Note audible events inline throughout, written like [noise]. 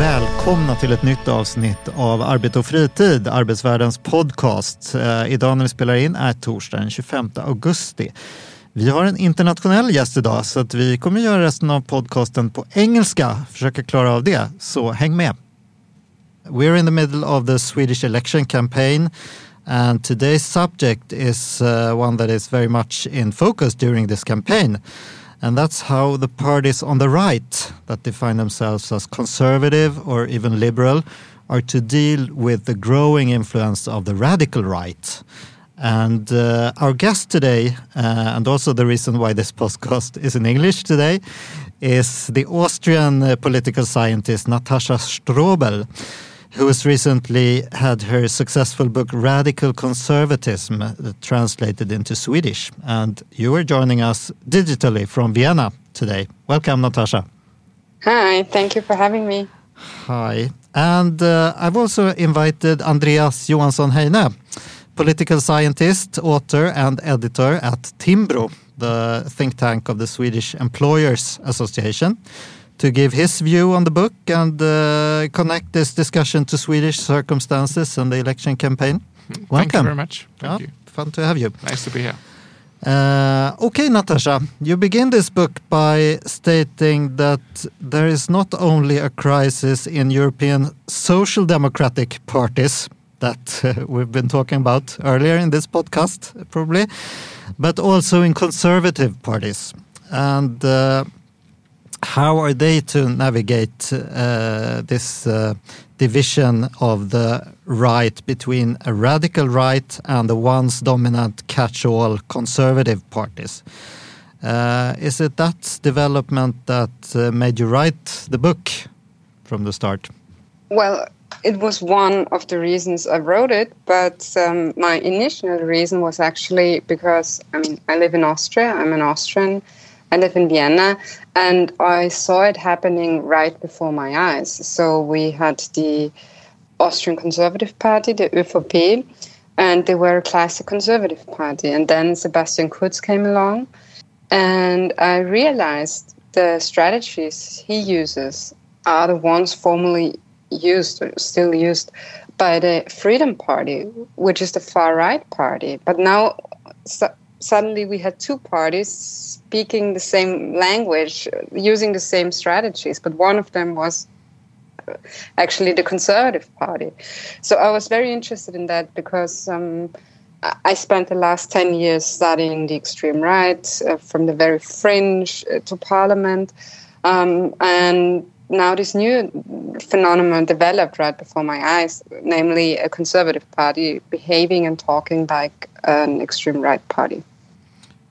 Välkomna till ett nytt avsnitt av Arbete och fritid, Arbetsvärldens podcast. Eh, idag när vi spelar in är torsdag den 25 augusti. Vi har en internationell gäst idag så att vi kommer göra resten av podcasten på engelska. Försöka klara av det, så häng med. We're in the middle of the Swedish election campaign and today's subject is uh, one that is very much in focus during this campaign. And that's how the parties on the right that define themselves as conservative or even liberal are to deal with the growing influence of the radical right. And uh, our guest today, uh, and also the reason why this [laughs] podcast is in English today, is the Austrian uh, political scientist Natascha Strobl who has recently had her successful book Radical Conservatism translated into Swedish. And you are joining us digitally from Vienna today. Welcome, Natascha. Hi, thank you for having me. Hi. And uh, I've also invited Andreas Johansson Heinö, political scientist, author, and editor at Timbro, the think tank of the Swedish Employers Association to give his view on the book and uh, connect this discussion to Swedish circumstances and the election campaign. Welcome. Thank you very much. Thank yeah, you. Fun to have you. Nice to be here. Uh, okay, Natascha, you begin this book by stating that there is not only a crisis in European social democratic parties that uh, we've been talking about earlier in this podcast, probably, but also in conservative parties. And uh, how are they to navigate uh, this uh, division of the right between a radical right and the once dominant catch-all conservative parties? Uh, is it that development that uh, made you write the book from the start? Well, it was one of the reasons I wrote it, but um, my initial reason was actually because I mean I live in Austria. I'm an Austrian I live in Vienna, and I saw it happening right before my eyes. So we had the Austrian Conservative Party, the ÖVP, and they were a classic conservative party. And then Sebastian Kurz came along, and I realized the strategies he uses are the ones formerly used, or still used, by the Freedom Party, which is the far right party. But now suddenly we had two parties speaking the same language, using the same strategies, but one of them was uh, actually the Conservative Party. So I was very interested in that because um, I spent the last 10 years studying the extreme right, uh, from the very fringe uh, to parliament. Um, and now this new phenomenon developed right before my eyes, namely a conservative party behaving and talking like an extreme right party.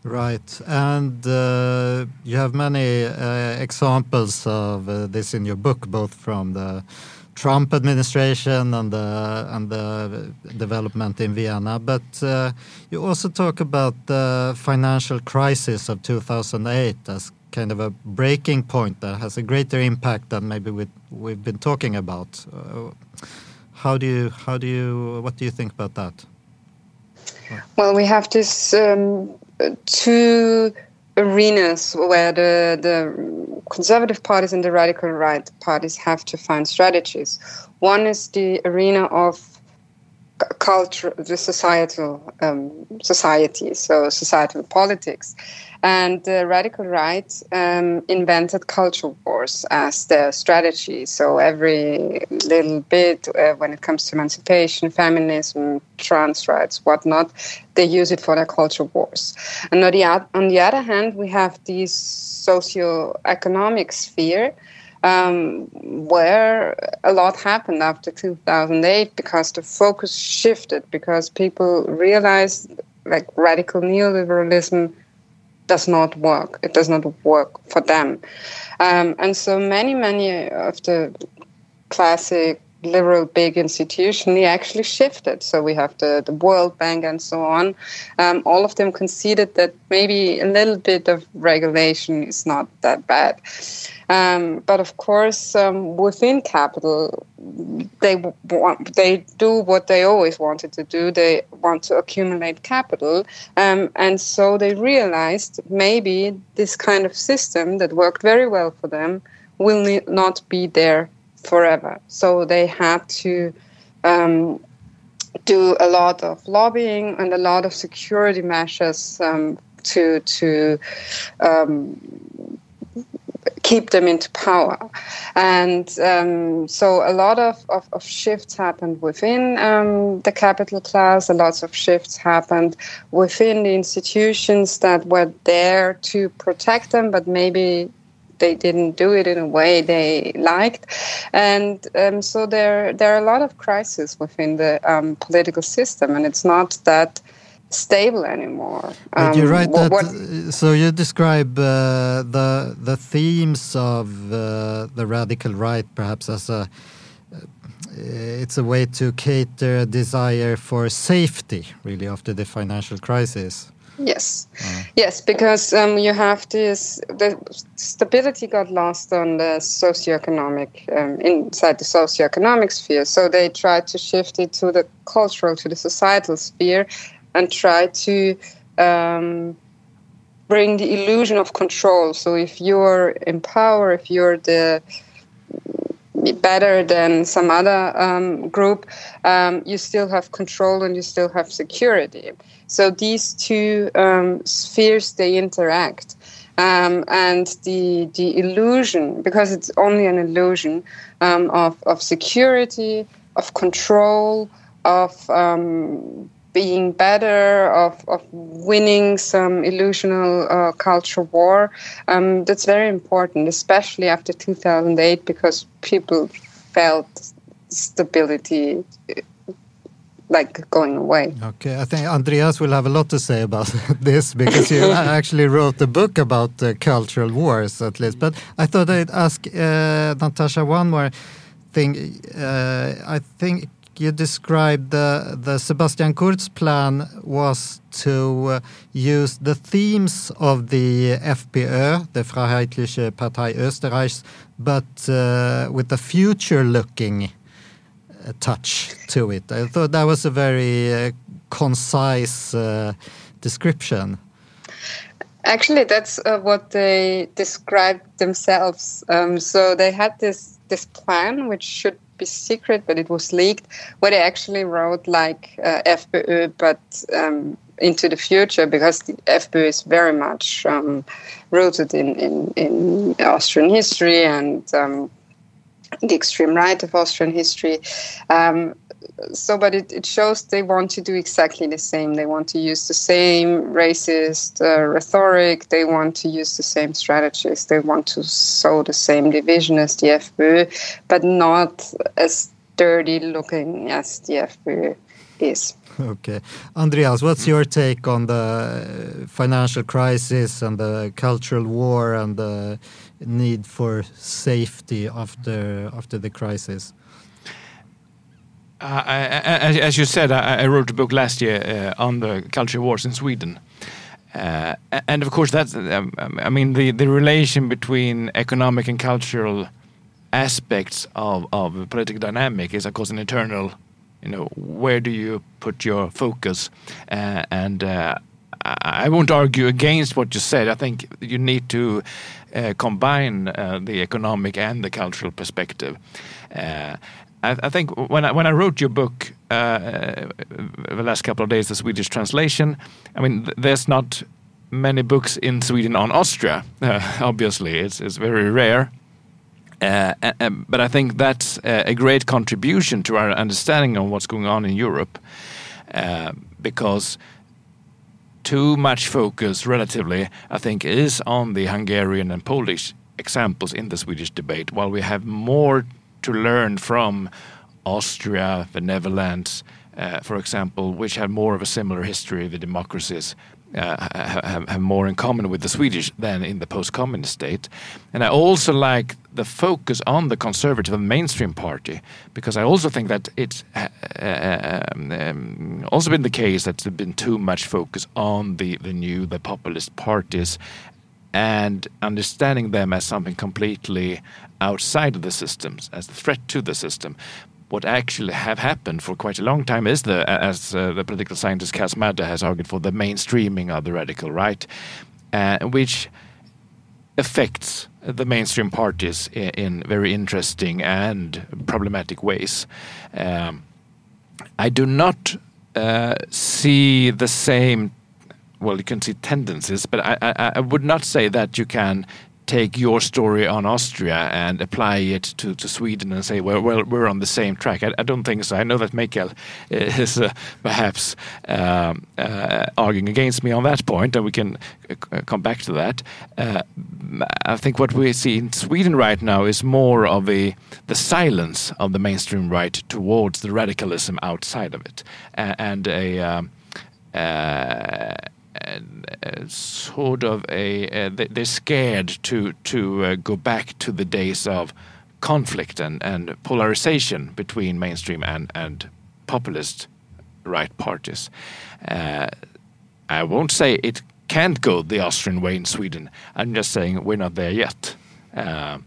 Right, and uh, you have many uh, examples of uh, this in your book, both from the Trump administration and the and the development in Vienna. But uh, you also talk about the financial crisis of 2008 as kind of a breaking point that has a greater impact than maybe we, we've been talking about. Uh, how do you how do you what do you think about that? Well, we have this. Um two arenas where the, the conservative parties and the radical right parties have to find strategies. One is the arena of culture, the societal um, society, so societal politics. And the radical right um, invented culture wars as their strategy. So every little bit, uh, when it comes to emancipation, feminism, trans rights, whatnot, they use it for their culture wars. And on the, on the other hand, we have this socio-economic sphere um, where a lot happened after 2008 because the focus shifted because people realized like radical neoliberalism does not work. It does not work for them. Um, and so many, many of the classic liberal big institution, he actually shifted. So we have the, the World Bank and so on. Um, all of them conceded that maybe a little bit of regulation is not that bad. Um, but of course, um, within capital, they want they do what they always wanted to do. They want to accumulate capital, um, and so they realized maybe this kind of system that worked very well for them will not be there forever. So they had to um, do a lot of lobbying and a lot of security measures um, to to um, keep them into power. And um, so a lot of, of, of, shifts happened within um, the capital class, a lot of shifts happened within the institutions that were there to protect them, but maybe they didn't do it in a way they liked, and um, so there there are a lot of crises within the um, political system, and it's not that stable anymore. Um, you write that. What, so you describe uh, the the themes of uh, the radical right, perhaps as a. Uh, it's a way to cater a desire for safety, really, after the financial crisis. Yes, uh. yes, because um, you have this. The stability got lost on the socioeconomic um, inside the socioeconomic sphere, so they tried to shift it to the cultural, to the societal sphere, and try to um, bring the illusion of control. So if you're in power, if you're the better than some other um, group, um, you still have control and you still have security. So these two um, spheres they interact, um, and the the illusion because it's only an illusion um, of of security, of control, of um, being better, of, of winning some illusional uh, culture war. Um, that's very important, especially after 2008, because people felt stability like going away. Okay, I think Andreas will have a lot to say about [laughs] this because you [laughs] actually wrote a book about uh, cultural wars, at least. But I thought I'd ask uh, Natascha one more thing. Uh, I think you described the, the Sebastian Kurz plan was to uh, use the themes of the FPÖ, the Freiheitliche Partei Österreichs, but uh, with a future-looking uh, touch to it. I thought that was a very uh, concise uh, description. Actually, that's uh, what they described themselves. Um, so they had this this plan, which should be secret, but it was leaked, where they actually wrote like uh, FPÖ, but um, into the future because the FPÖ is very much um, rooted in, in, in, Austrian history and um, the extreme right of Austrian history. Um, so, but it, it shows they want to do exactly the same. They want to use the same racist uh, rhetoric. They want to use the same strategies. They want to sow the same division as the FPÖ, but not as dirty looking as the FPÖ is. [laughs] Okay. Andreas, what's your take on the financial crisis and the cultural war and the need for safety after after the crisis? Uh, I, as you said, I, I, wrote a book last year uh, on the culture wars in Sweden. Uh, and of course, that's, um, I mean, the, the relation between economic and cultural aspects of, of political dynamic is, of course, an eternal, you know, where do you put your focus? Uh, and uh, I won't argue against what you said. I think you need to uh, combine the economic and the cultural perspective. I, I, think when I, when I wrote your book uh, the last couple of days, the Swedish translation. I mean, th there's not many books in Sweden on Austria. Uh, [laughs] obviously, it's it's very rare. Uh, but I think that's a great contribution to our understanding of what's going on in Europe, uh, because too much focus, relatively, I think, is on the Hungarian and Polish examples in the Swedish debate, while we have more to learn from Austria, the Netherlands, uh, for example, which have more of a similar history, the democracies, uh, have, have, more in common with the Swedish than in the post-communist state. And I also like the focus on the conservative and mainstream party because I also think that it's uh, um, um, also been the case that there's been too much focus on the, the new, the populist parties and understanding them as something completely outside of the systems, as a threat to the system what actually have happened for quite a long time is the, as uh, the political scientist Cas Mudde has argued for, the mainstreaming of the radical right, uh, which affects the mainstream parties in, in very interesting and problematic ways. Um, I do not uh, see the same well, you can see tendencies, but I, I, I, would not say that you can take your story on Austria and apply it to, to Sweden and say, well, well, we're on the same track. I, I don't think so. I know that Mikael [laughs] is uh, perhaps um, uh, arguing against me on that point, and we can uh, come back to that. Uh, I think what we see in Sweden right now is more of a the silence of the mainstream right towards the radicalism outside of it, and a um, uh, uh, sort of a uh, they're scared to to uh, go back to the days of conflict and, and polarization between mainstream and and populist right parties. Uh, I won't say it can't go the Austrian way in Sweden. I'm just saying we're not there yet. Uh,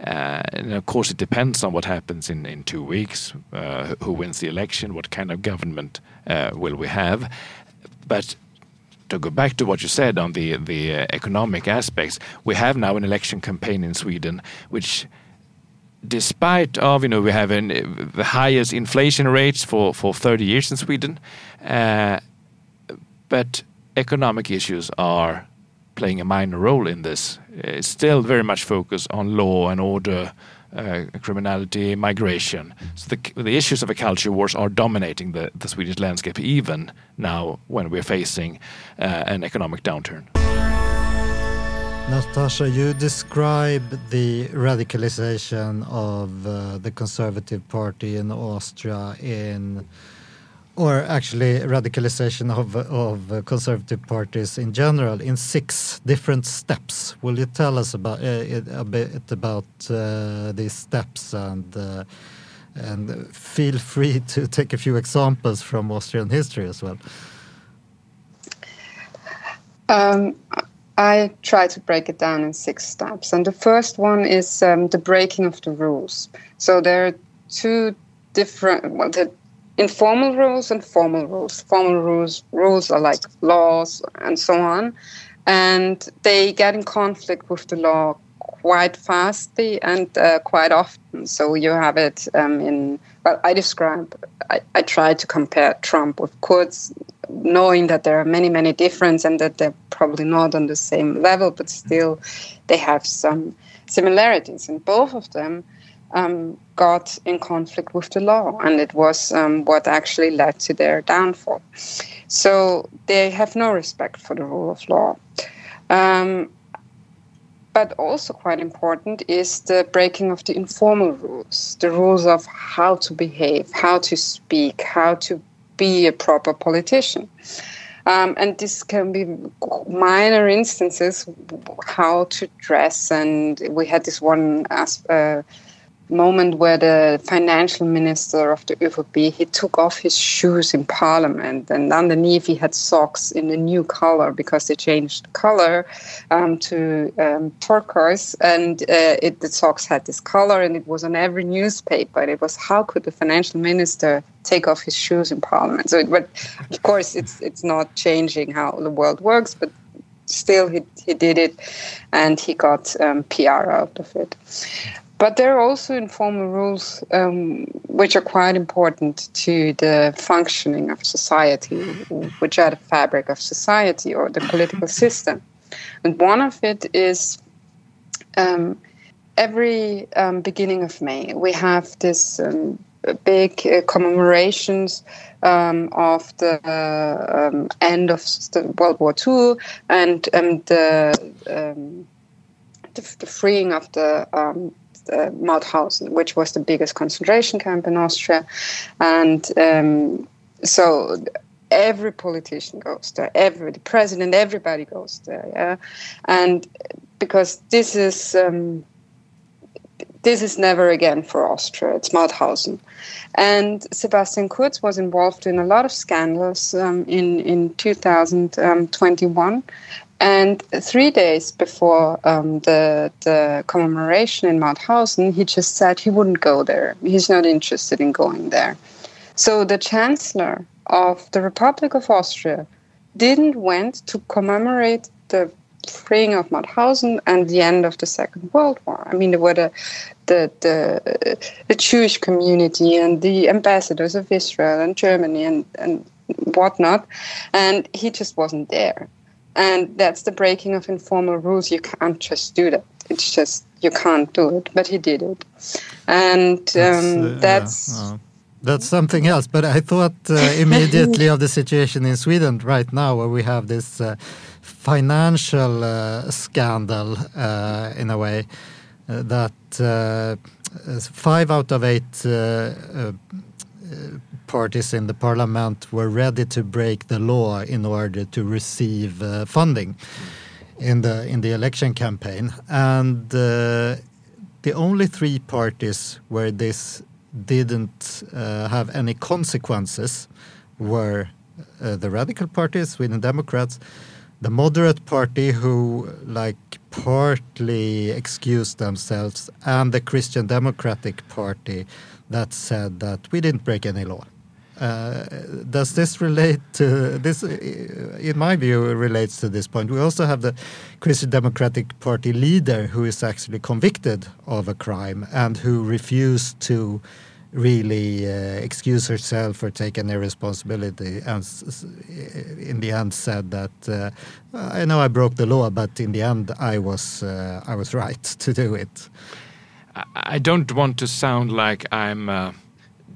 uh, and of course, it depends on what happens in, in two weeks, uh, who wins the election, what kind of government uh, will we have. But to go back to what you said on the the uh, economic aspects, we have now an election campaign in Sweden, which despite of you know we have an, the highest inflation rates for for 30 years in Sweden, uh, but economic issues are playing a minor role in this. It's still very much focused on law and order uh, criminality, migration. So the, the issues of a culture wars are dominating the, the Swedish landscape, even now when we're facing uh, an economic downturn. Natascha, you describe the radicalization of uh, the Conservative Party in Austria in or actually radicalization of, of conservative parties in general in six different steps. Will you tell us about uh, a bit about uh, these steps and uh, and feel free [laughs] to take a few examples from Austrian history as well. Um, I try to break it down in six steps, and the first one is um, the breaking of the rules. So there are two different. Well, the informal rules and formal rules. Formal rules rules are like laws and so on, and they get in conflict with the law quite fastly and uh, quite often. So you have it um, in. Well, I describe. I, I try to compare Trump with Kurz, knowing that there are many many differences and that they're probably not on the same level, but still they have some similarities. And both of them um, got in conflict with the law, and it was um, what actually led to their downfall. So they have no respect for the rule of law. Um, but also quite important is the breaking of the informal rules, the rules of how to behave, how to speak, how to be a proper politician. Um, and this can be minor instances how to dress. And we had this one uh, moment where the financial minister of the ÖVP he took off his shoes in parliament and underneath he had socks in a new color because they changed color um, to um, turquoise and uh, it, the socks had this color and it was on every newspaper and it was how could the financial minister take off his shoes in parliament so it, but of course it's it's not changing how the world works but still he, he did it and he got um, PR out of it. But there are also informal rules um, which are quite important to the functioning of society, which are the fabric of society or the political system. And one of it is um, every um, beginning of May, we have this um, big uh, commemorations um, of the uh, end of the World War II and the, the, the freeing of the um, uh, Mauthausen, which was the biggest concentration camp in Austria. And um, so every politician goes there, every the president, everybody goes there, yeah, and because this is um, this is never again for Austria. It's Mauthausen, and Sebastian Kurz was involved in a lot of scandals um, in in 2021. And three days before um, the the commemoration in Mauthausen, he just said he wouldn't go there. He's not interested in going there. So the chancellor of the Republic of Austria didn't went to commemorate the freeing of Mauthausen and the end of the Second World War. I mean, there were the, the, the, the Jewish community and the ambassadors of Israel and Germany and, and whatnot, and he just wasn't there. And that's the breaking of informal rules. You can't just do that. It's just, you can't do it. But he did it. And um, that's. Uh, that's yeah. uh. That's something else, but I thought uh, [laughs] immediately of the situation in Sweden right now, where we have this uh, financial uh, scandal uh, in a way uh, that uh, five out of eight parties in the parliament were ready to break the law in order to receive funding in the in the election campaign, and the only three parties where this didn't uh, have any consequences were uh, the radical parties, Sweden Democrats, the moderate party who like partly excused themselves and the Christian Democratic Party that said that we didn't break any law. Uh, does this relate to this? Uh, in my view, relates to this point. We also have the Christian Democratic Party leader who is actually convicted of a crime and who refused to really uh, excuse herself for taking any responsibility and in the end said that uh, I know I broke the law but in the end I was uh, I was right [laughs] to do it I don't want to sound like I'm uh,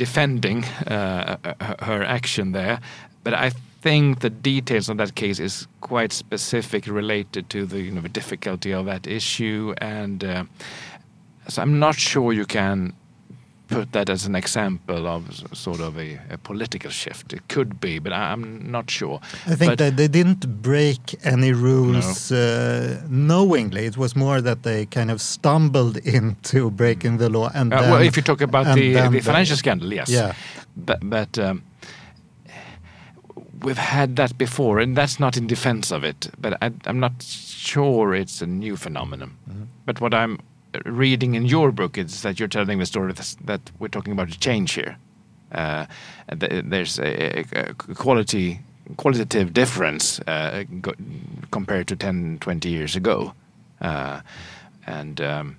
defending uh, her action there. But I think the details of that case is quite specific related to the you know difficulty of that issue. And uh, so I'm not sure you can put that as an example of sort of a, a, political shift. It could be, but I'm not sure. I think but that they didn't break any rules no. uh, knowingly. It was more that they kind of stumbled into breaking the law. And uh, then, well, if you talk about the, the financial scandal, yes. Yeah. But, but um, we've had that before, and that's not in defense of it. But I, am not sure it's a new phenomenon. Mm -hmm. But what I'm reading in your book is that you're telling the story that we're talking about a change here. Uh, there's a, a, quality qualitative difference uh, compared to 10, 20 years ago. Uh, and um,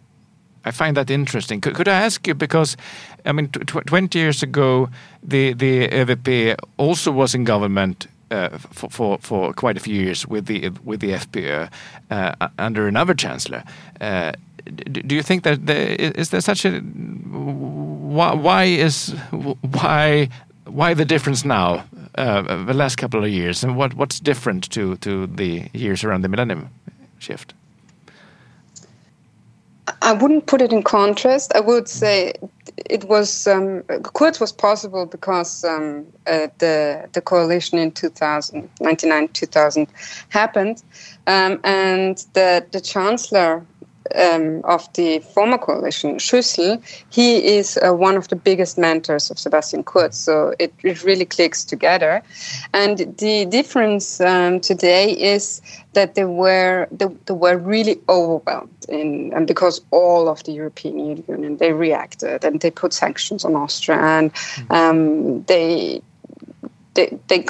I find that interesting. Could, could, I ask you because, I mean, tw 20 years ago, the the ÖVP also was in government uh, for, for, for quite a few years with the with the FPÖ uh, under another chancellor. Uh, do you think that there, is there such a why, why is why why the difference now uh, the last couple of years? And what what's different to to the years around the millennium shift? I wouldn't put it in contrast. I would say it was um, was possible because um, uh, the the coalition in 2000, 99, 2000 happened, um, and the the chancellor um, of the former coalition, Schüssel, he is uh, one of the biggest mentors of Sebastian Kurz. So it, it really clicks together. And the difference um, today is that they were they, they were really overwhelmed in and because all of the European Union they reacted and they put sanctions on Austria and um, they they they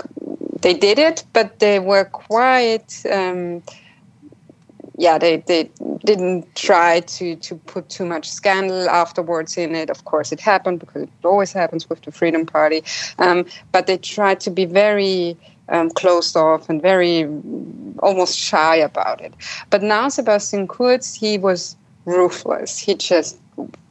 they did it, but they were quite. Um, yeah, they, they didn't try to, to put too much scandal afterwards in it. Of course, it happened because it always happens with the Freedom Party. Um, but they tried to be very um, closed off and very almost shy about it. But now Sebastian Kurz, he was ruthless. He just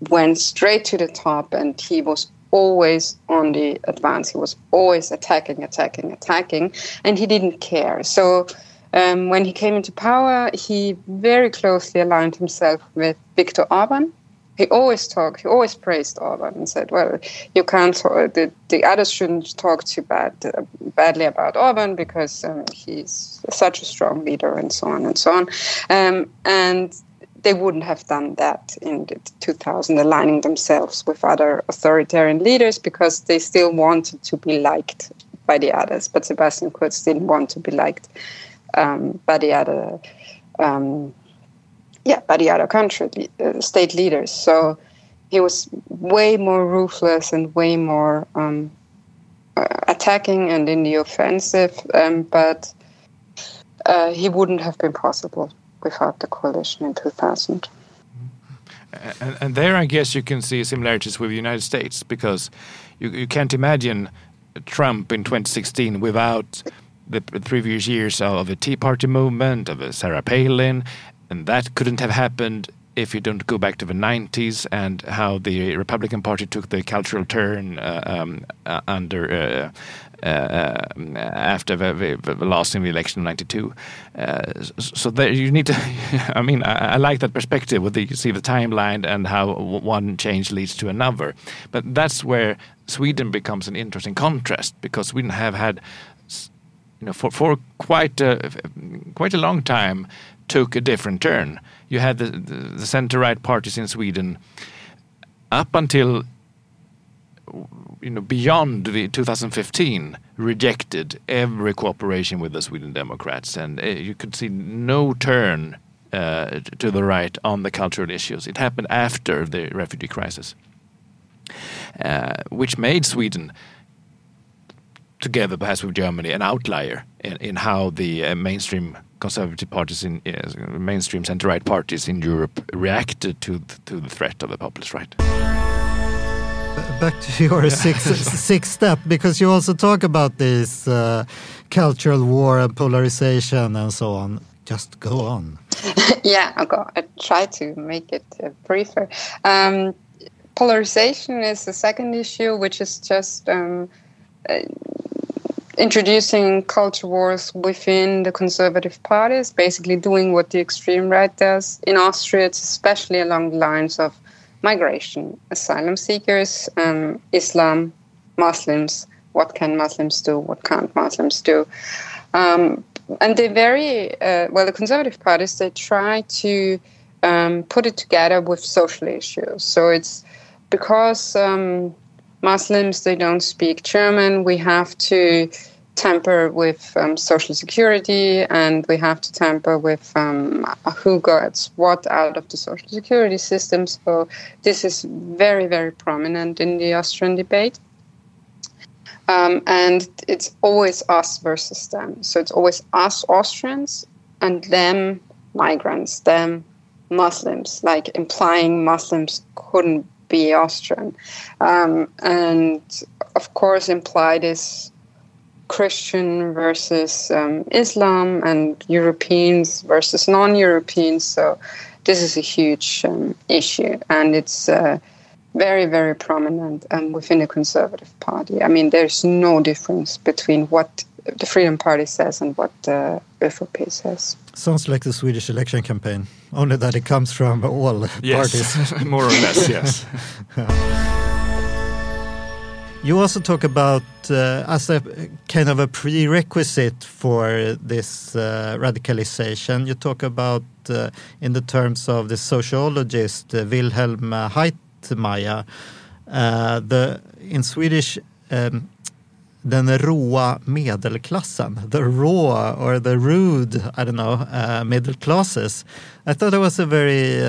went straight to the top and he was always on the advance. He was always attacking, attacking, attacking, and he didn't care. So um, when he came into power, he very closely aligned himself with Viktor Orban. he always talked, he always praised Orban and said, well, you can't, the, the others shouldn't talk too bad, uh, badly about Orban because um, he's such a strong leader and so on and so on. Um, and they wouldn't have done that in 2000, aligning themselves with other authoritarian leaders because they still wanted to be liked by the others. But Sebastian Kurz didn't want to be liked um, by the other um, yeah, by the other country uh, state leaders. So he was way more ruthless and way more um, uh, attacking and in the offensive. Um, but uh, he wouldn't have been possible without the coalition in 2000. And, and, there, I guess you can see similarities with the United States because you, you can't imagine Trump in 2016 without the previous years of the Tea Party movement, of Sarah Palin, and that couldn't have happened if you don't go back to the 90s and how the Republican Party took the cultural turn uh, um, uh, under uh, uh after the, the, the, loss in the election of 92. Uh, so there you need to, [laughs] I mean, I, I, like that perspective with the, you see the timeline and how one change leads to another. But that's where Sweden becomes an interesting contrast because Sweden have had, you know, for, for quite a, quite a long time, took a different turn. You had the, the, the center right parties in Sweden up until you know beyond the 2015 rejected every cooperation with the Sweden Democrats, and uh, you could see no turn uh, to the right on the cultural issues. It happened after the refugee crisis, uh, which made Sweden, together perhaps with Germany, an outlier in, in how the uh, mainstream conservative parties in uh, mainstream center right parties in Europe reacted to to the threat of the populist right. Back to your sixth sixth step, because you also talk about this uh, cultural war and polarization and so on. Just go on. [laughs] yeah, I'll go. I try to make it uh, briefer. Um, polarization is the second issue, which is just um, uh, introducing culture wars within the conservative parties, basically doing what the extreme right does. In Austria, it's especially along the lines of migration, asylum seekers, um, Islam, Muslims. What can Muslims do? What can't Muslims do? Um, and they very uh, well. The conservative parties they try to um, put it together with social issues. So it's because um, Muslims they don't speak German. We have to tamper with um, social security and we have to tamper with um, who gets what out of the social security system. So this is very, very prominent in the Austrian debate. Um, and it's always us versus them. So it's always us Austrians and them migrants, them Muslims, like implying Muslims couldn't be Austrian. Um, and of course, implied is Christian versus um, Islam and Europeans versus non Europeans. So, this is a huge um, issue, and it's uh, very, very prominent um, within the Conservative Party. I mean, there's no difference between what the Freedom Party says and what the ÖVP says. Sounds like the Swedish election campaign, only that it comes from all yes, parties. [laughs] more or less, yes. [laughs] You also talk about uh, as a kind of a prerequisite for this uh, radicalization. You talk about uh, in the terms of the sociologist uh, Wilhelm Heitmeyer, uh, the in Swedish um, den råa medelklassen, the raw or the rude, I don't know, uh, middle classes. I thought it was a very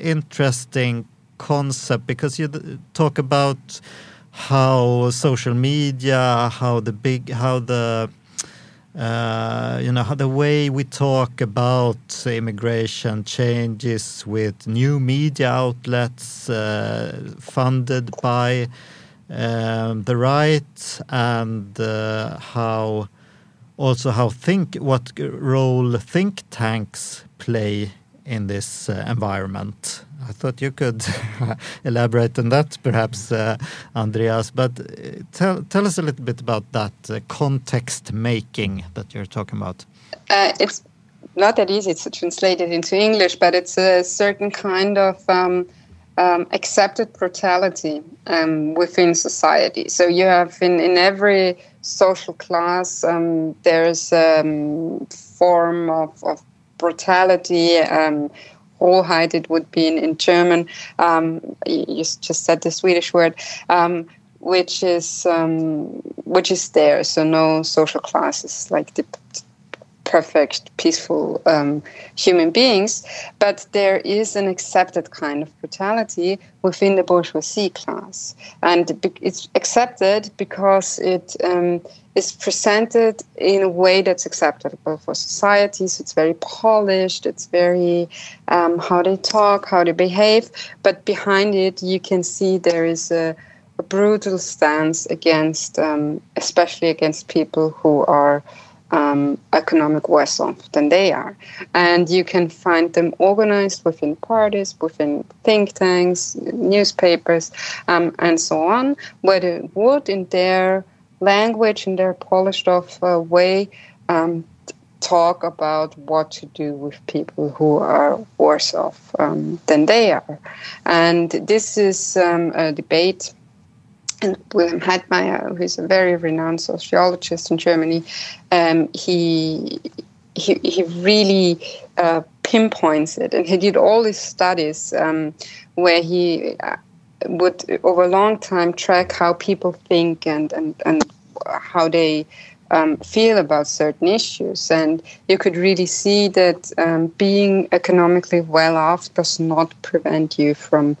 interesting concept because you talk about how social media, how the big, how the uh, you know how the way we talk about immigration changes with new media outlets uh, funded by um, the right, and uh, how also how think what role think tanks play in this uh, environment. I thought you could [laughs] elaborate on that, perhaps, uh, Andreas. But uh, tell tell us a little bit about that uh, context making that you're talking about. Uh, it's not that easy to translate it into English, but it's a certain kind of um, um, accepted brutality um, within society. So you have in, in every social class, um, there's a um, form of, of brutality. Rohheit, it would be in, in German. Um, you just said the Swedish word. Um, which is um, which is there. So no social classes like the perfect, peaceful um, human beings, but there is an accepted kind of brutality within the bourgeoisie class, and it's accepted because it um, is presented in a way that's acceptable for society. So it's very polished. It's very um, how they talk, how they behave, but behind it, you can see there is a a brutal stance against, um, especially against people who are um, economic worse off than they are. And you can find them organized within parties, within think tanks, newspapers, um, and so on, where they would, in their language, in their polished off uh, way, um, talk about what to do with people who are worse off um, than they are. And this is um, a debate and Wilhelm who's a very renowned sociologist in Germany, um, he, he, he really uh, pinpoints it, and he did all these studies um, where he uh, would, over a long time, track how people think and and and how they. Um, feel about certain issues, and you could really see that um, being economically well off does not prevent you from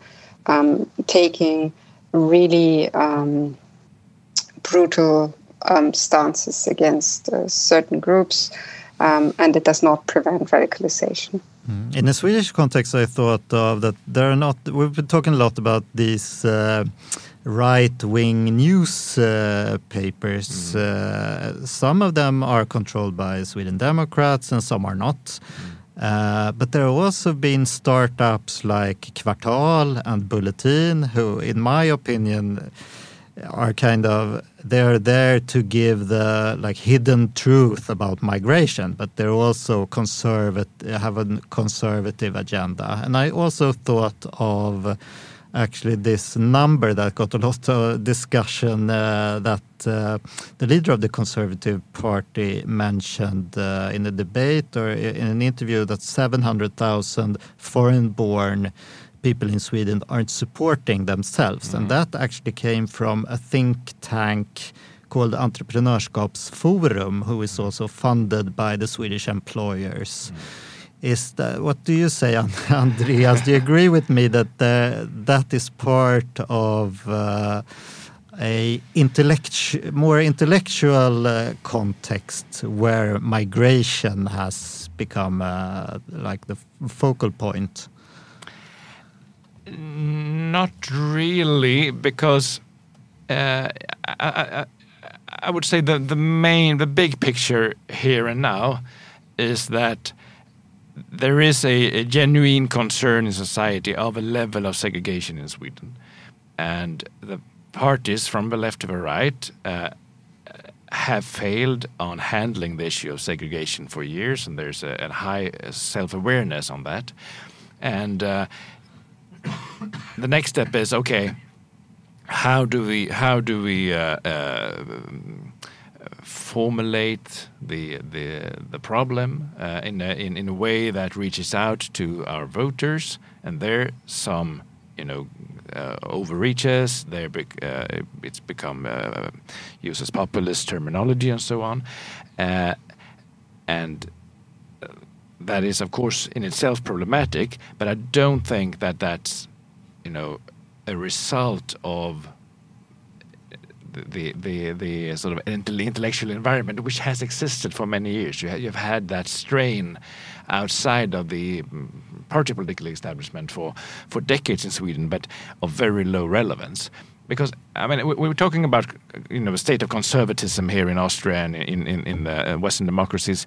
um, taking really um, brutal um, stances against uh, certain groups, um, and it does not prevent radicalization. Mm. In the Swedish context, I thought of that there are not. We've been talking a lot about these. Uh, right-wing news uh, papers. Mm. Uh, some of them are controlled by Sweden Democrats, and some are not. Mm. Uh, but there have also been startups like Kvartal and Bulletin, who, in my opinion, are kind of they're there to give the like hidden truth about migration, but they're also conservative have a conservative agenda. And I also thought of actually this number that got a lot of discussion uh, that uh, the leader of the Conservative Party mentioned uh, in a debate or in an interview that 700,000 foreign born people in Sweden aren't supporting themselves. Mm. And that actually came from a think tank called Entreprenörskapsforum, who is also funded by the Swedish employers. Mm is that what do you say [laughs] andreas? Do you agree with me that uh, that is part of uh, a intellect more intellectual uh, context where migration has become uh, like the focal point? Not really because uh, I, I, I would say the the main the big picture here and now is that there is a, a, genuine concern in society of a level of segregation in Sweden, and the parties from the left to the right uh, have failed on handling the issue of segregation for years, and there's a, a high self-awareness on that. And uh, the next step is okay. How do we how do we uh, uh formulate the the the problem uh, in, a, in in a way that reaches out to our voters, and there some you know uh, overreaches. There uh, it's become uh, uses populist terminology and so on, uh, and that is of course in itself problematic. But I don't think that that's you know a result of the the the sort of intellectual environment which has existed for many years. You have had that strain outside of the mm, party political establishment for for decades in Sweden, but of very low relevance. Because I mean, we, are talking about you know a state of conservatism here in Austria and in in, in the uh, Western democracies.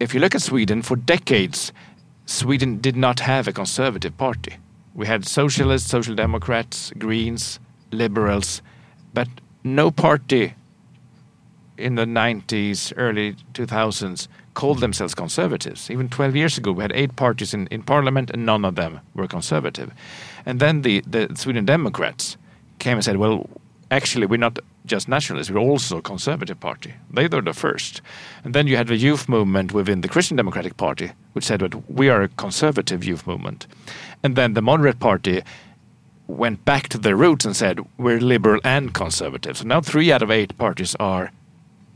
If you look at Sweden, for decades, Sweden did not have a conservative party. We had socialists, social democrats, Greens, liberals, but no party in the 90s, early 2000s called themselves conservatives. Even 12 years ago, we had eight parties in, in parliament and none of them were conservative. And then the, the Sweden Democrats came and said, well, actually, we're not just nationalists, we're also a conservative party. They were the first. And then you had the youth movement within the Christian Democratic Party, which said that we are a conservative youth movement. And then the moderate party went back to their roots and said we're liberal and conservative. So now three out of eight parties are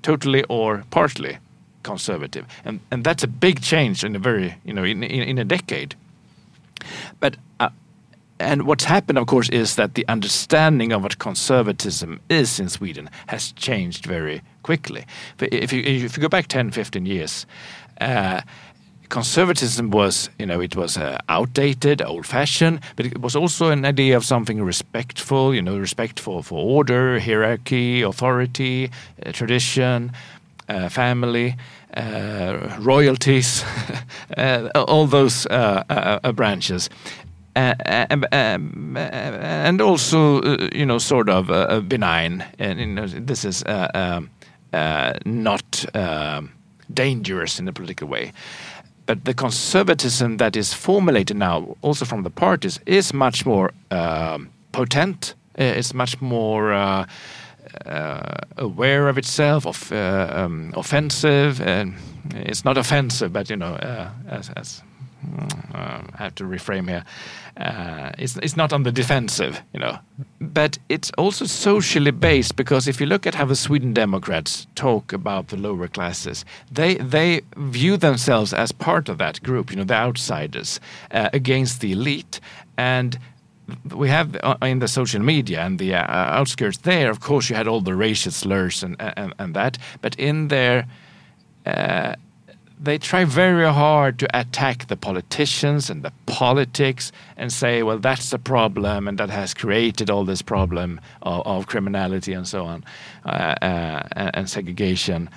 totally or partly conservative, and and that's a big change in a very you know in in, in a decade. But uh, and what's happened, of course, is that the understanding of what conservatism is in Sweden has changed very quickly. If you if you go back 10, 15 years. Uh, conservatism was, you know, it was uh, outdated, old-fashioned, but it was also an idea of something respectful, you know, respectful for order, hierarchy, authority, uh, tradition, uh, family, uh, royalties, [laughs] uh, all those uh, branches. Um, and also, you know, sort of benign. And you know, this is um, not um, dangerous in a political way but the conservatism that is formulated now, also from the parties, is much more um, potent. Uh, it's much more uh, uh, aware of itself, of uh, um, offensive. And it's not offensive, but you know, uh, as, as uh, I have to reframe here. Uh, it's it's not on the defensive, you know, but it's also socially based because if you look at how the Sweden Democrats talk about the lower classes, they they view themselves as part of that group, you know, the outsiders uh, against the elite, and we have uh, in the social media and the uh, outskirts there. Of course, you had all the racial slurs and and, and that, but in there. They try very hard to attack the politicians and the politics and say, well, that's the problem and that has created all this problem of, of criminality and so on uh, uh, and segregation.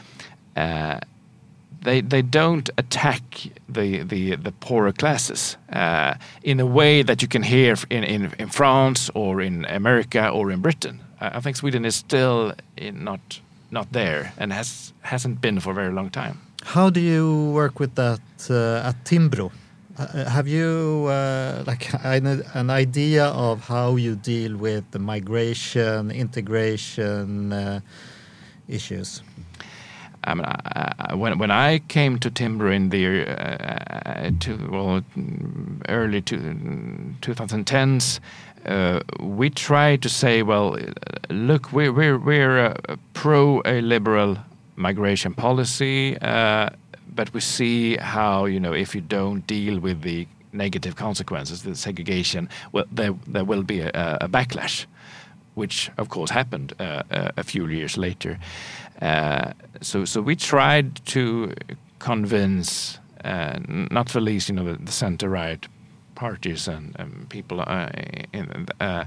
Uh, they, they don't attack the, the, the poorer classes uh, in a way that you can hear in, in, in France or in America or in Britain. I think Sweden is still not, not there and has, hasn't been for a very long time. How do you work with that uh, at Timbro? Uh, have you uh, like an, idea of how you deal with the migration integration uh, issues? I mean, I, when when I came to Timbro in the uh, to, well early to, 2010s, uh, we tried to say, well, look, we're we're we're pro a liberal migration policy, uh, but we see how you know if you don't deal with the negative consequences, the segregation, well, there there will be a, a backlash, which of course happened uh, a few years later. Uh, so so we tried to convince, uh, not the least, you know, the, the center right parties and, and people uh, in, uh,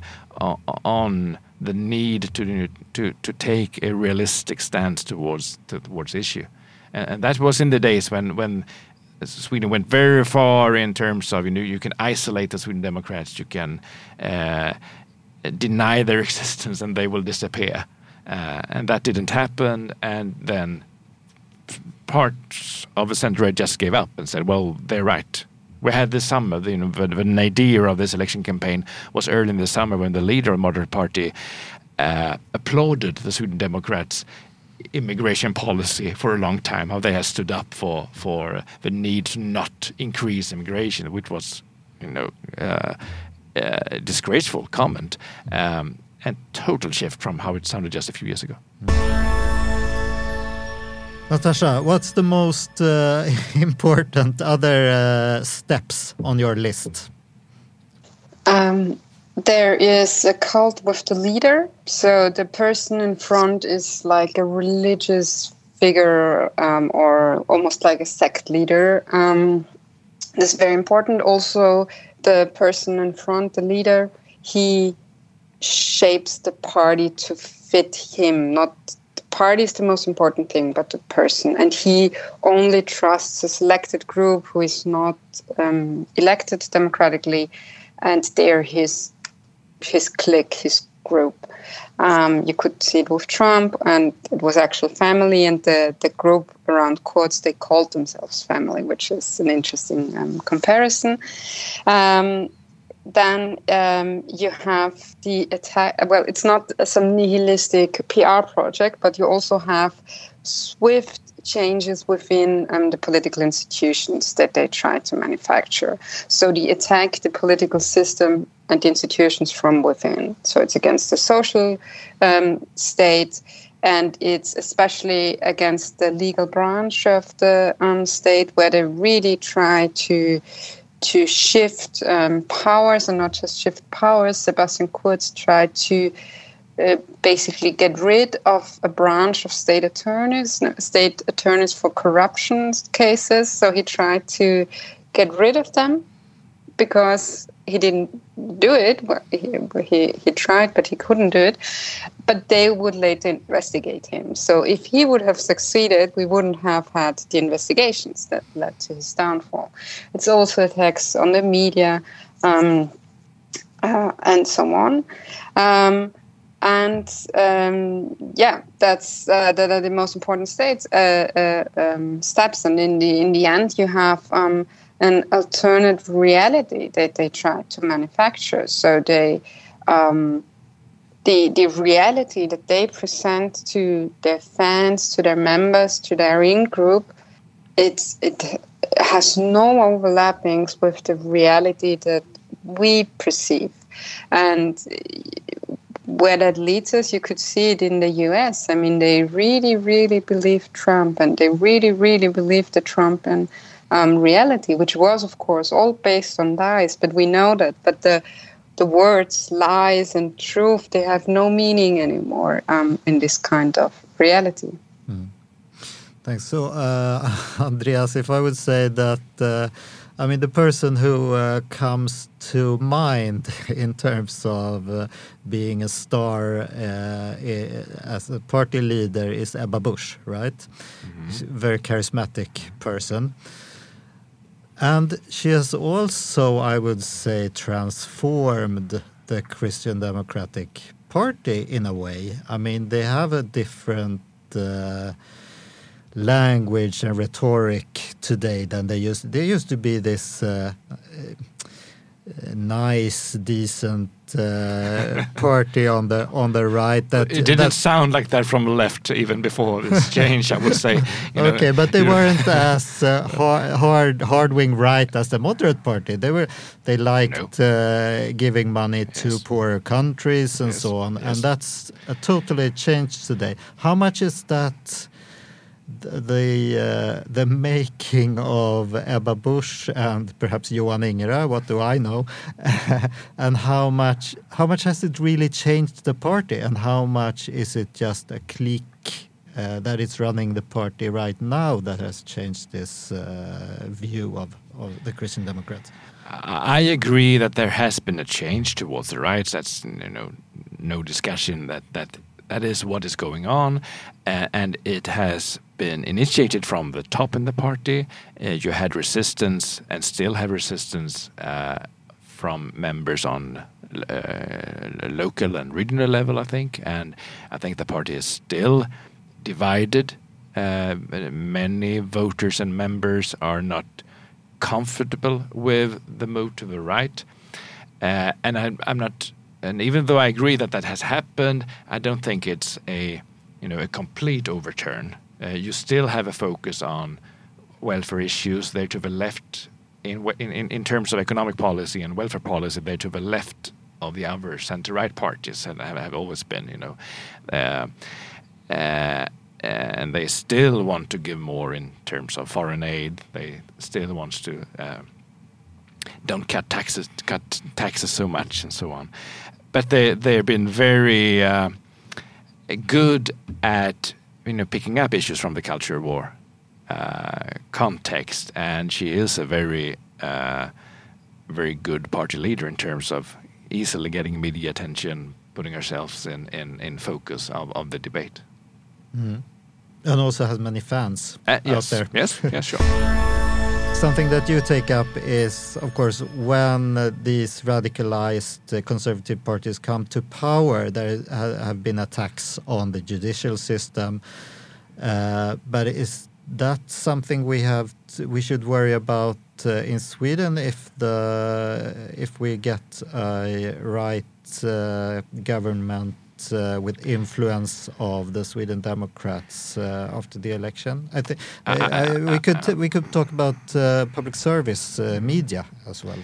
on the need to to to take a realistic stance towards towards issue, and, and, that was in the days when when Sweden went very far in terms of you know you can isolate the Sweden Democrats, you can uh, deny their [laughs] existence, and they will disappear, uh, and that didn't happen, and then parts of the center just gave up and said, well, they're right we had this summer, the, you know, the nadir of this election campaign was early in the summer when the leader of Moderate Party uh, applauded the Sweden Democrats' immigration policy for a long time, how they have stood up for for the need to not increase immigration, which was, you know, uh, uh, disgraceful comment, um, and total shift from how it sounded just a few years ago. Natascha, what's the most uh, [laughs] important other uh, steps on your list? Um, there is a cult with the leader. So the person in front is like a religious figure um, or almost like a sect leader. Um, this is very important. Also, the person in front, the leader, he shapes the party to fit him, not party is the most important thing, but the person. And he only trusts a selected group who is not um, elected democratically, and they're his his clique, his group. Um, you could see it with Trump, and it was actual family, and the, the group around Kurz, they called themselves family, which is an interesting um, comparison. Um, then um, you have the attack. Well, it's not some nihilistic PR project, but you also have swift changes within um, the political institutions that they try to manufacture. So they attack the political system and the institutions from within. So it's against the social um, state. And it's especially against the legal branch of the um, state, where they really try to to shift um, powers and not just shift powers. Sebastian Kurz tried to uh, basically get rid of a branch of state attorneys, state attorneys for corruption cases. So he tried to get rid of them because he didn't do it. He, he, he tried, but he couldn't do it. But they would later investigate him. So if he would have succeeded, we wouldn't have had the investigations that led to his downfall. It's also attacks on the media um, uh, and so on. Um, and um, yeah, that's uh, that are the most important states uh, uh, um, steps. And in the in the end, you have um, an alternate reality that they try to manufacture. So they, um, the the reality that they present to their fans, to their members, to their in group, it's it has no overlappings with the reality that we perceive, and where that leads us, you could see it in the US. I mean, they really, really believe Trump, and they really, really believe the Trump and um, reality, which was, of course, all based on lies. But we know that. But the the words lies and truth they have no meaning anymore um, in this kind of reality. Mm. Thanks. So, uh, [laughs] Andreas, if I would say that. Uh, I mean, the person who uh, comes to mind [laughs] in terms of uh, being a star uh, as a party leader is Ebba Busch, right? Mm -hmm. Very charismatic person. And she has also, I would say, transformed the Christian Democratic Party in a way. I mean, they have a different uh, language and rhetoric today than they used. There used to be this uh, nice, decent uh, party on the on the right. That it didn't that, sound like that from left even before this [laughs] change. I would say. You know, okay, but they weren't as [laughs] uh, hard hard wing right as the moderate party. They were they liked no. uh, giving money to poorer countries and yes. so on, yes. and that's a totally changed today. How much is that? The uh, the making of Ebba Busch and perhaps Johan Ingerö, what do I know? [laughs] and how much how much has it really changed the party, and how much is it just a clique uh, that is running the party right now that has changed this uh, view of, of the Christian Democrats? I agree that there has been a change towards the right. That's you know no discussion that that that is what is going on, uh, and it has been initiated from the top in the party. Uh, you had resistance and still have resistance uh, from members on uh, local and regional level, I think. And I think the party is still divided. Uh, many voters and members are not comfortable with the move to the right. Uh, and I, I'm not and even though I agree that that has happened, I don't think it's a you know a complete overturn uh, you still have a focus on welfare issues. They're to the left in, in, in terms of economic policy and welfare policy. They're to the left of the other center-right parties, and have, have always been. You know, uh, uh, and they still want to give more in terms of foreign aid. They still want to uh, don't cut taxes, cut taxes so much, and so on. But they they've been very uh, good at you know picking up issues from the culture war uh, context, and she is a very uh, very good party leader in terms of easily getting media attention, putting ourselves in in, in focus of, of the debate. Mm. And also has many fans uh, yes, out there. Yes, yes, sure. [laughs] something that you take up is, of course, when these radicalized conservative parties come to power, there have been attacks on the judicial system. Uh, but is that something we have we should worry about uh, in Sweden if the if we get a right uh, government uh, with influence of the Sweden Democrats uh, after the election. I think we could we could talk about uh, public service uh, media as well.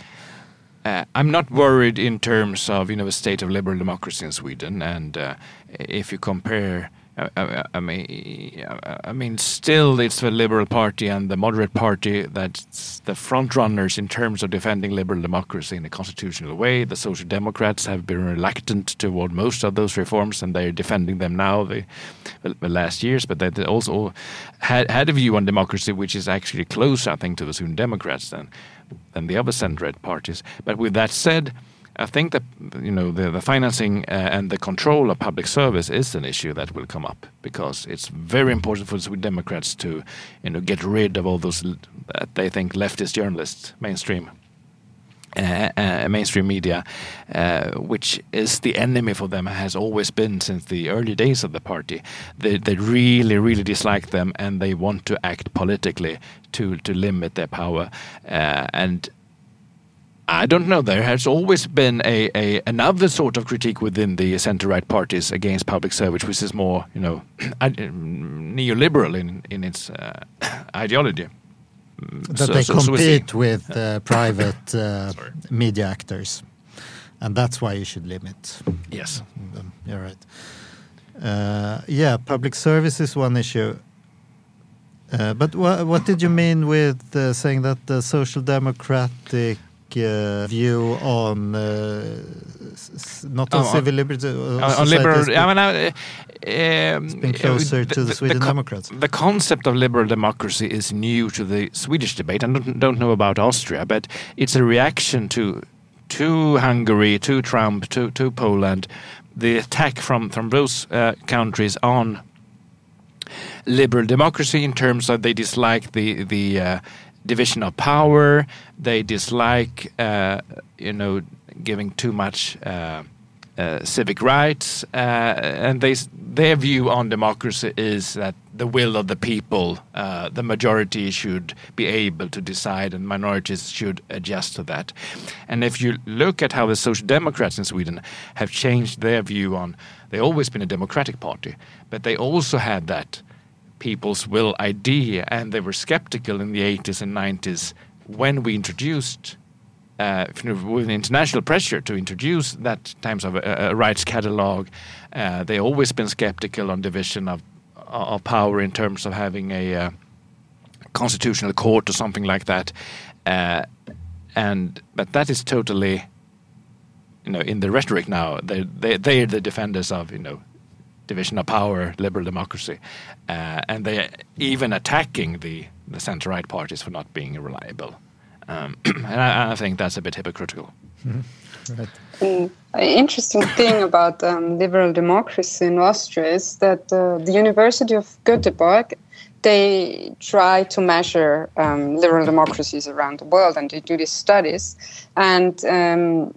Uh, I'm not worried in terms of you know the state of liberal democracy in Sweden, and uh, if you compare I, I, mean, I mean, still, it's the Liberal Party and the Moderate Party that's the front runners in terms of defending liberal democracy in a constitutional way. The Social Democrats have been reluctant toward most of those reforms, and they're defending them now the, the last years. But they also had, had a view on democracy which is actually closer, I think, to the Sweden Democrats than than the other centre-right parties. But with that said I think that you know the, the financing uh, and the control of public service is an issue that will come up because it's very important for the Democrats to you know get rid of all those that they think leftist journalists, mainstream. Uh, uh, mainstream media, uh, which is the enemy for them, has always been since the early days of the party. They, they really, really dislike them, and they want to act politically to to limit their power. Uh, and I don't know. There has always been a, a another sort of critique within the centre-right parties against public service, which is more, you know, [clears throat] neoliberal in in its uh, ideology. That so, they so, compete so with [laughs] uh, private uh, media actors, and that's why you should limit. Yes, them. You're right. Uh, yeah, public service is one issue. Uh, but wh what did you mean with uh, saying that the social democratic view on uh, not on oh, civil liberty, uh, on liberal. I mean, uh, um, been closer the, to the, the Sweden the Democrats. The concept of liberal democracy is new to the Swedish debate. I don't, don't know about Austria, but it's a reaction to to Hungary, to Trump, to to Poland, the attack from from those countries on liberal democracy in terms of they dislike the the uh, division of power. They dislike, uh, you know, giving too much uh, uh, civic rights, uh, and they their view on democracy is that the will of the people, uh, the majority should be able to decide, and minorities should adjust to that. And if you look at how the Social Democrats in Sweden have changed their view on, they've always been a democratic party, but they also had that people's will idea, and they were skeptical in the 80s and 90s when we introduced, uh, with international pressure to introduce that types of a, a rights catalog. Uh, they always been skeptical on division of of power in terms of having a uh, constitutional court or something like that. Uh, and but that is totally, you know, in the rhetoric now. They they they are the defenders of you know division of power, liberal democracy, uh, and they even attacking the the centre right parties for not being reliable. Um, [clears throat] and I, I, think that's a bit hypocritical. Mm-hmm. Right. An interesting thing about um, liberal democracy in Austria is that uh, the University of Göteborg they try to measure um, liberal democracies around the world and they do these studies and um,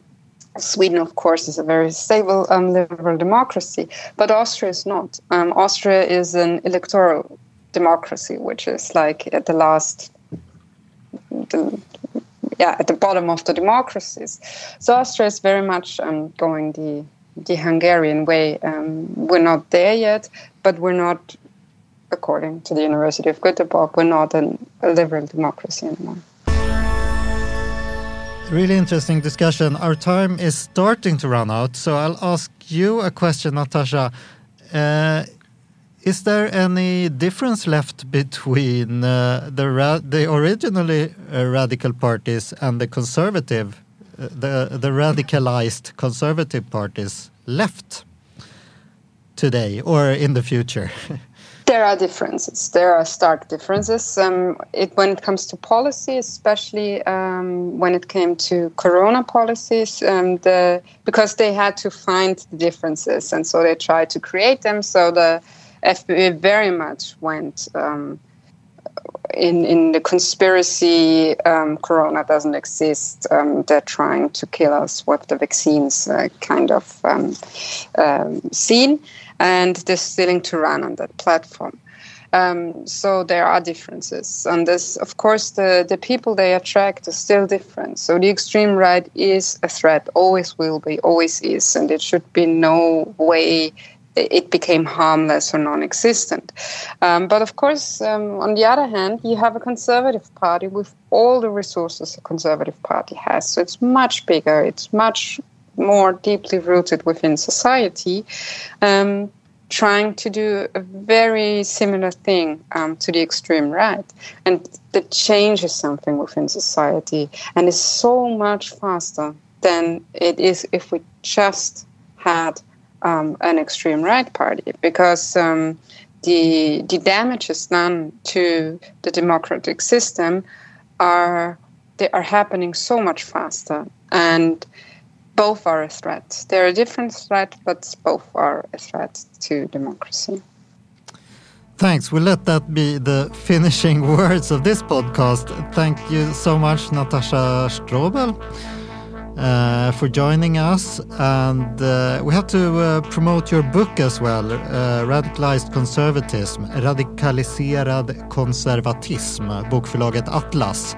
Sweden, of course, is a very stable um, liberal democracy, but Austria is not. Um, Austria is an electoral democracy, which is like at the last, the, yeah, at the bottom of the democracies. So Austria is very much um, going the the Hungarian way. Um, we're not there yet, but we're not, according to the University of Göteborg, we're not an, a liberal democracy anymore. Really interesting discussion. Our time is starting to run out, so I'll ask you a question, Natascha. Uh, is there any difference left between uh, the the originally uh, radical parties and the conservative, uh, the the radicalized conservative parties left today or in the future? [laughs] There are differences. There are stark differences. Um, it, when it comes to policy, especially um, when it came to corona policies, um, the, because they had to find the differences, and so they tried to create them. So the FPÖ very much went um, in in the conspiracy, um, Corona doesn't exist. Um, they're trying to kill us with the vaccines, uh, kind of um, um, scene, and they're still to run on that platform. Um, so there are differences, and this, of course, the the people they attract are still different. So the extreme right is a threat, always will be, always is, and it should be no way it became harmless or non-existent. Um, but of course, um, on the other hand, you have a conservative party with all the resources a conservative party has. So it's much bigger. It's much more deeply rooted within society. Um, trying to do a very similar thing um, to the extreme right. And the changes something within society and is so much faster than it is if we just had um, an extreme right party because um, the the damages done to the democratic system are they are happening so much faster and both are a threat. They're a different threat, but both are a threat to democracy. Thanks. We'll let that be the finishing [laughs] words of this podcast. Thank you so much, Natascha Strobl uh, for joining us. And uh, we have to uh, promote your book as well, uh, Radicalized Conservatism, Radikaliserad konservatism, bokförlaget Atlas.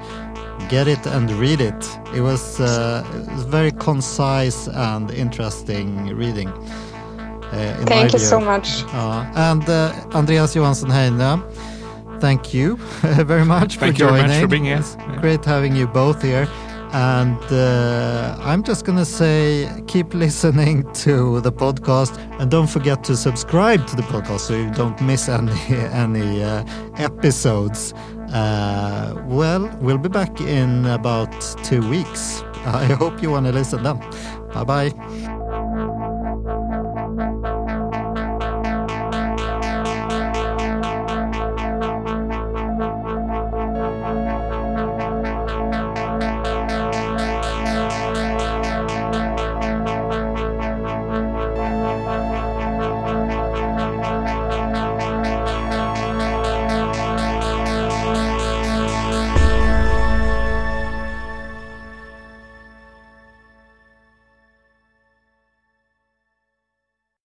Get it and read it. It was, uh, very concise and interesting reading. Uh, thank you view. so much. and Andreas Johansson Heinö, thank you [laughs] very much thank for joining. Thank you very much for being here. Great having you both here. And uh, I'm just going to say keep listening [laughs] to the podcast and don't forget to subscribe to the podcast so you don't miss any, [laughs] any uh, episodes. Uh, well, we'll be back in about two weeks. [laughs] I hope you want to listen then. Bye bye.